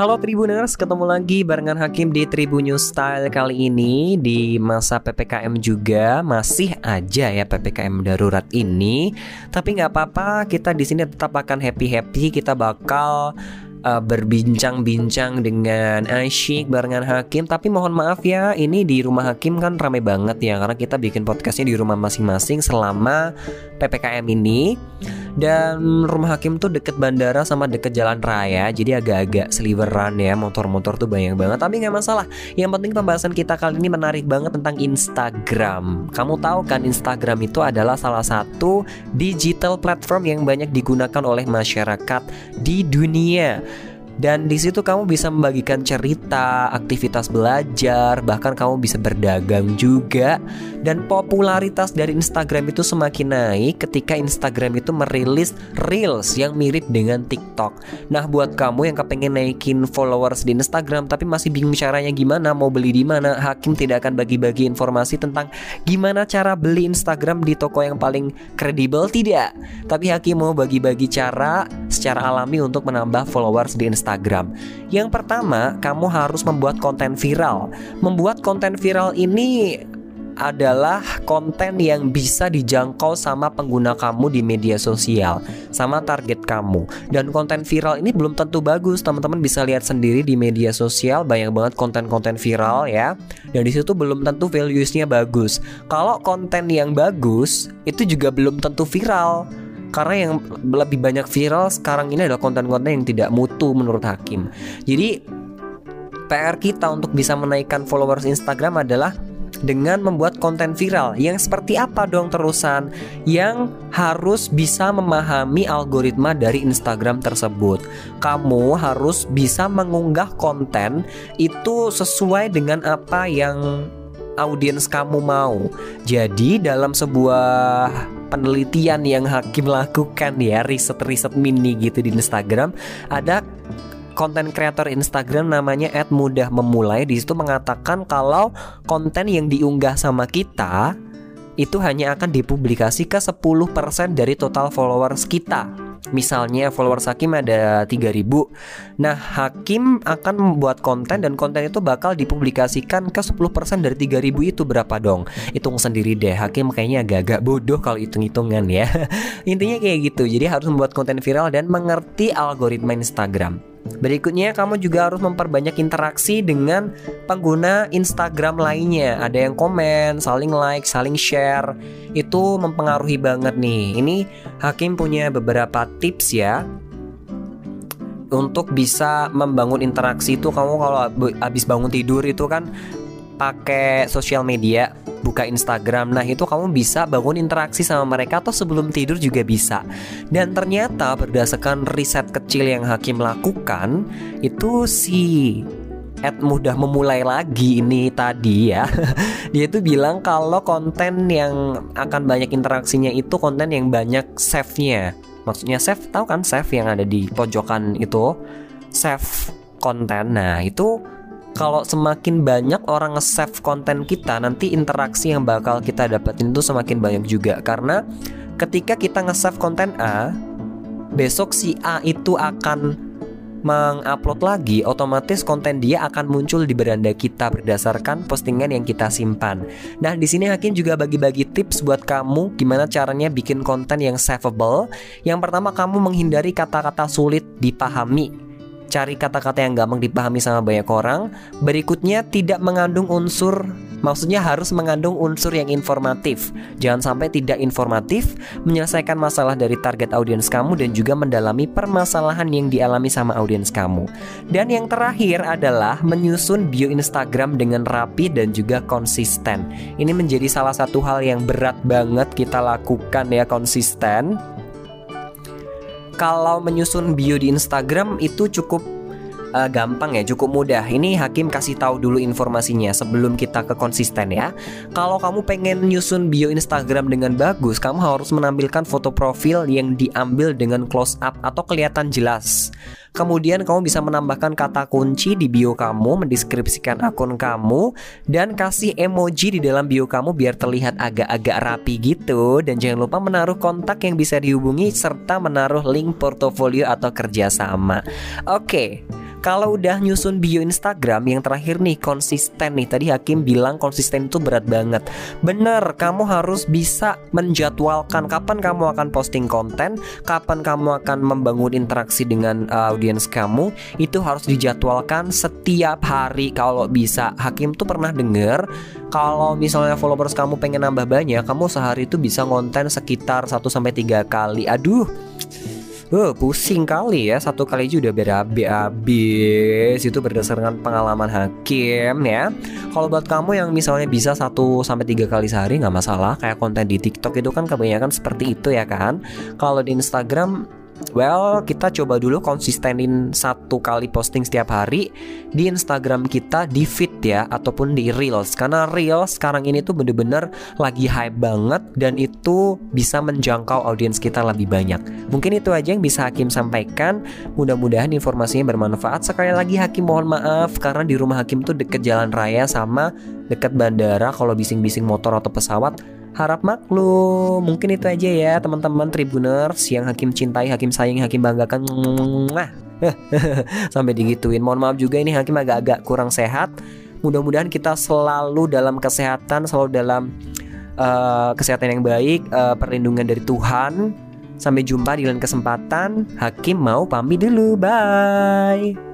Halo Tribuners, ketemu lagi barengan Hakim di Tribun News Style kali ini di masa PPKM juga masih aja ya PPKM darurat ini. Tapi nggak apa-apa, kita di sini tetap akan happy happy. Kita bakal uh, berbincang-bincang dengan Asyik barengan Hakim. Tapi mohon maaf ya ini di rumah Hakim kan rame banget ya Karena kita bikin podcastnya di rumah masing-masing selama PPKM ini. Dan rumah Hakim tuh deket bandara sama deket jalan raya Jadi agak-agak sliveran ya motor-motor tuh banyak banget. Tapi nggak masalah Yang penting pembahasan kita kali ini menarik banget tentang Instagram. Kamu tahu kan Instagram itu adalah salah satu digital platform yang banyak digunakan oleh masyarakat di dunia dan di situ kamu bisa membagikan cerita, aktivitas belajar, bahkan kamu bisa berdagang juga. Dan popularitas dari Instagram itu semakin naik ketika Instagram itu merilis reels yang mirip dengan TikTok. Nah, buat kamu yang kepengen naikin followers di Instagram tapi masih bingung caranya gimana, mau beli di mana, Hakim tidak akan bagi-bagi informasi tentang gimana cara beli Instagram di toko yang paling kredibel tidak. Tapi Hakim mau bagi-bagi cara secara alami untuk menambah followers di Instagram Instagram. Yang pertama, kamu harus membuat konten viral. Membuat konten viral ini adalah konten yang bisa dijangkau sama pengguna kamu di media sosial, sama target kamu. Dan konten viral ini belum tentu bagus, teman-teman bisa lihat sendiri di media sosial banyak banget konten-konten viral ya. Dan di situ belum tentu valuesnya bagus. Kalau konten yang bagus itu juga belum tentu viral karena yang lebih banyak viral sekarang ini adalah konten-konten yang tidak mutu menurut Hakim. Jadi PR kita untuk bisa menaikkan followers Instagram adalah dengan membuat konten viral yang seperti apa dong terusan yang harus bisa memahami algoritma dari Instagram tersebut. Kamu harus bisa mengunggah konten itu sesuai dengan apa yang audiens kamu mau. Jadi dalam sebuah penelitian yang Hakim lakukan ya, riset-riset mini gitu di Instagram, ada konten kreator Instagram namanya @mudah memulai di situ mengatakan kalau konten yang diunggah sama kita itu hanya akan dipublikasi ke 10% dari total followers kita. Misalnya followers Hakim ada 3000 Nah Hakim akan membuat konten dan konten itu bakal dipublikasikan ke 10% dari 3000 itu. Berapa dong? Hitung sendiri deh. Hakim kayaknya agak-agak bodoh kalau hitung-hitungan ya. Intinya kayak gitu. Jadi harus membuat konten viral dan mengerti algoritma Instagram Berikutnya kamu juga harus memperbanyak interaksi dengan pengguna Instagram lainnya. Ada yang komen, saling like, saling share. Itu mempengaruhi banget nih. Ini Hakim punya beberapa tips ya untuk bisa membangun interaksi itu kamu kalau habis bangun tidur itu kan pakai sosial media buka Instagram. Nah, itu kamu bisa bangun interaksi sama mereka atau sebelum tidur juga bisa. Dan ternyata berdasarkan riset kecil yang Hakim lakukan, itu si Ed mudah memulai lagi ini tadi ya. Dia itu bilang kalau konten yang akan banyak interaksinya itu konten yang banyak save-nya. Maksudnya save tahu kan save yang ada di pojokan itu save konten. Nah, itu kalau semakin banyak orang nge-save konten kita, nanti interaksi yang bakal kita dapetin itu semakin banyak juga. Karena ketika kita nge-save konten A, besok si A itu akan mengupload lagi, otomatis konten dia akan muncul di beranda kita berdasarkan postingan yang kita simpan. Nah, di sini Hakim juga bagi-bagi tips buat kamu gimana caranya bikin konten yang savable. Yang pertama, kamu menghindari kata-kata sulit dipahami cari kata-kata yang gampang dipahami sama banyak orang. Berikutnya tidak mengandung unsur Maksudnya harus mengandung unsur yang informatif. Jangan sampai tidak informatif, menyelesaikan masalah dari target audiens kamu dan juga mendalami permasalahan yang dialami sama audiens kamu. Dan yang terakhir adalah menyusun bio Instagram dengan rapi dan juga konsisten. Ini menjadi salah satu hal yang berat banget kita lakukan ya konsisten kalau menyusun bio di Instagram itu cukup uh, gampang ya, cukup mudah. Ini Hakim kasih tahu dulu informasinya sebelum kita ke konsisten ya. Kalau kamu pengen nyusun bio Instagram dengan bagus, kamu harus menampilkan foto profil yang diambil dengan close up atau kelihatan jelas. Kemudian kamu bisa menambahkan kata kunci di bio kamu, mendeskripsikan akun kamu, dan kasih emoji di dalam bio kamu biar terlihat agak-agak rapi gitu. Dan jangan lupa menaruh kontak yang bisa dihubungi serta menaruh link portofolio atau kerjasama. Oke, Kalau udah nyusun bio Instagram yang terakhir nih konsisten nih. Tadi Hakim bilang konsisten itu berat banget. Bener, kamu harus bisa menjadwalkan kapan kamu akan posting konten, kapan kamu akan membangun interaksi dengan uh, audiens kamu. Itu harus dijadwalkan setiap hari kalau bisa. Hakim tuh pernah denger kalau misalnya followers kamu pengen nambah banyak, kamu sehari itu bisa ngonten sekitar 1 sampai 3 kali. Aduh, Uh, pusing kali ya satu kali aja udah berabe habis itu berdasarkan pengalaman hakim ya. Kalau buat kamu yang misalnya bisa satu sampai tiga kali sehari nggak masalah. Kayak konten di TikTok itu kan kebanyakan seperti itu ya kan. Kalau di Instagram Well, kita coba dulu konsistenin satu kali posting setiap hari di Instagram kita di feed ya ataupun di Reels karena Reels sekarang ini tuh bener-bener lagi hype banget dan itu bisa menjangkau audiens kita lebih banyak. Mungkin itu aja yang bisa Hakim sampaikan. Mudah-mudahan informasinya bermanfaat. Sekali lagi Hakim mohon maaf karena di rumah Hakim tuh deket jalan raya sama deket bandara kalau bising-bising motor atau pesawat Harap maklum. Mungkin itu aja ya teman-teman Tribuners yang Hakim cintai, Hakim sayang, Hakim banggakan. Mwah. Sampai digituin. Mohon maaf juga ini Hakim agak-agak kurang sehat. Mudah-mudahan kita selalu dalam kesehatan, selalu dalam uh, kesehatan yang baik, uh, perlindungan dari Tuhan. Sampai jumpa di lain kesempatan. Hakim mau pamit dulu. Bye.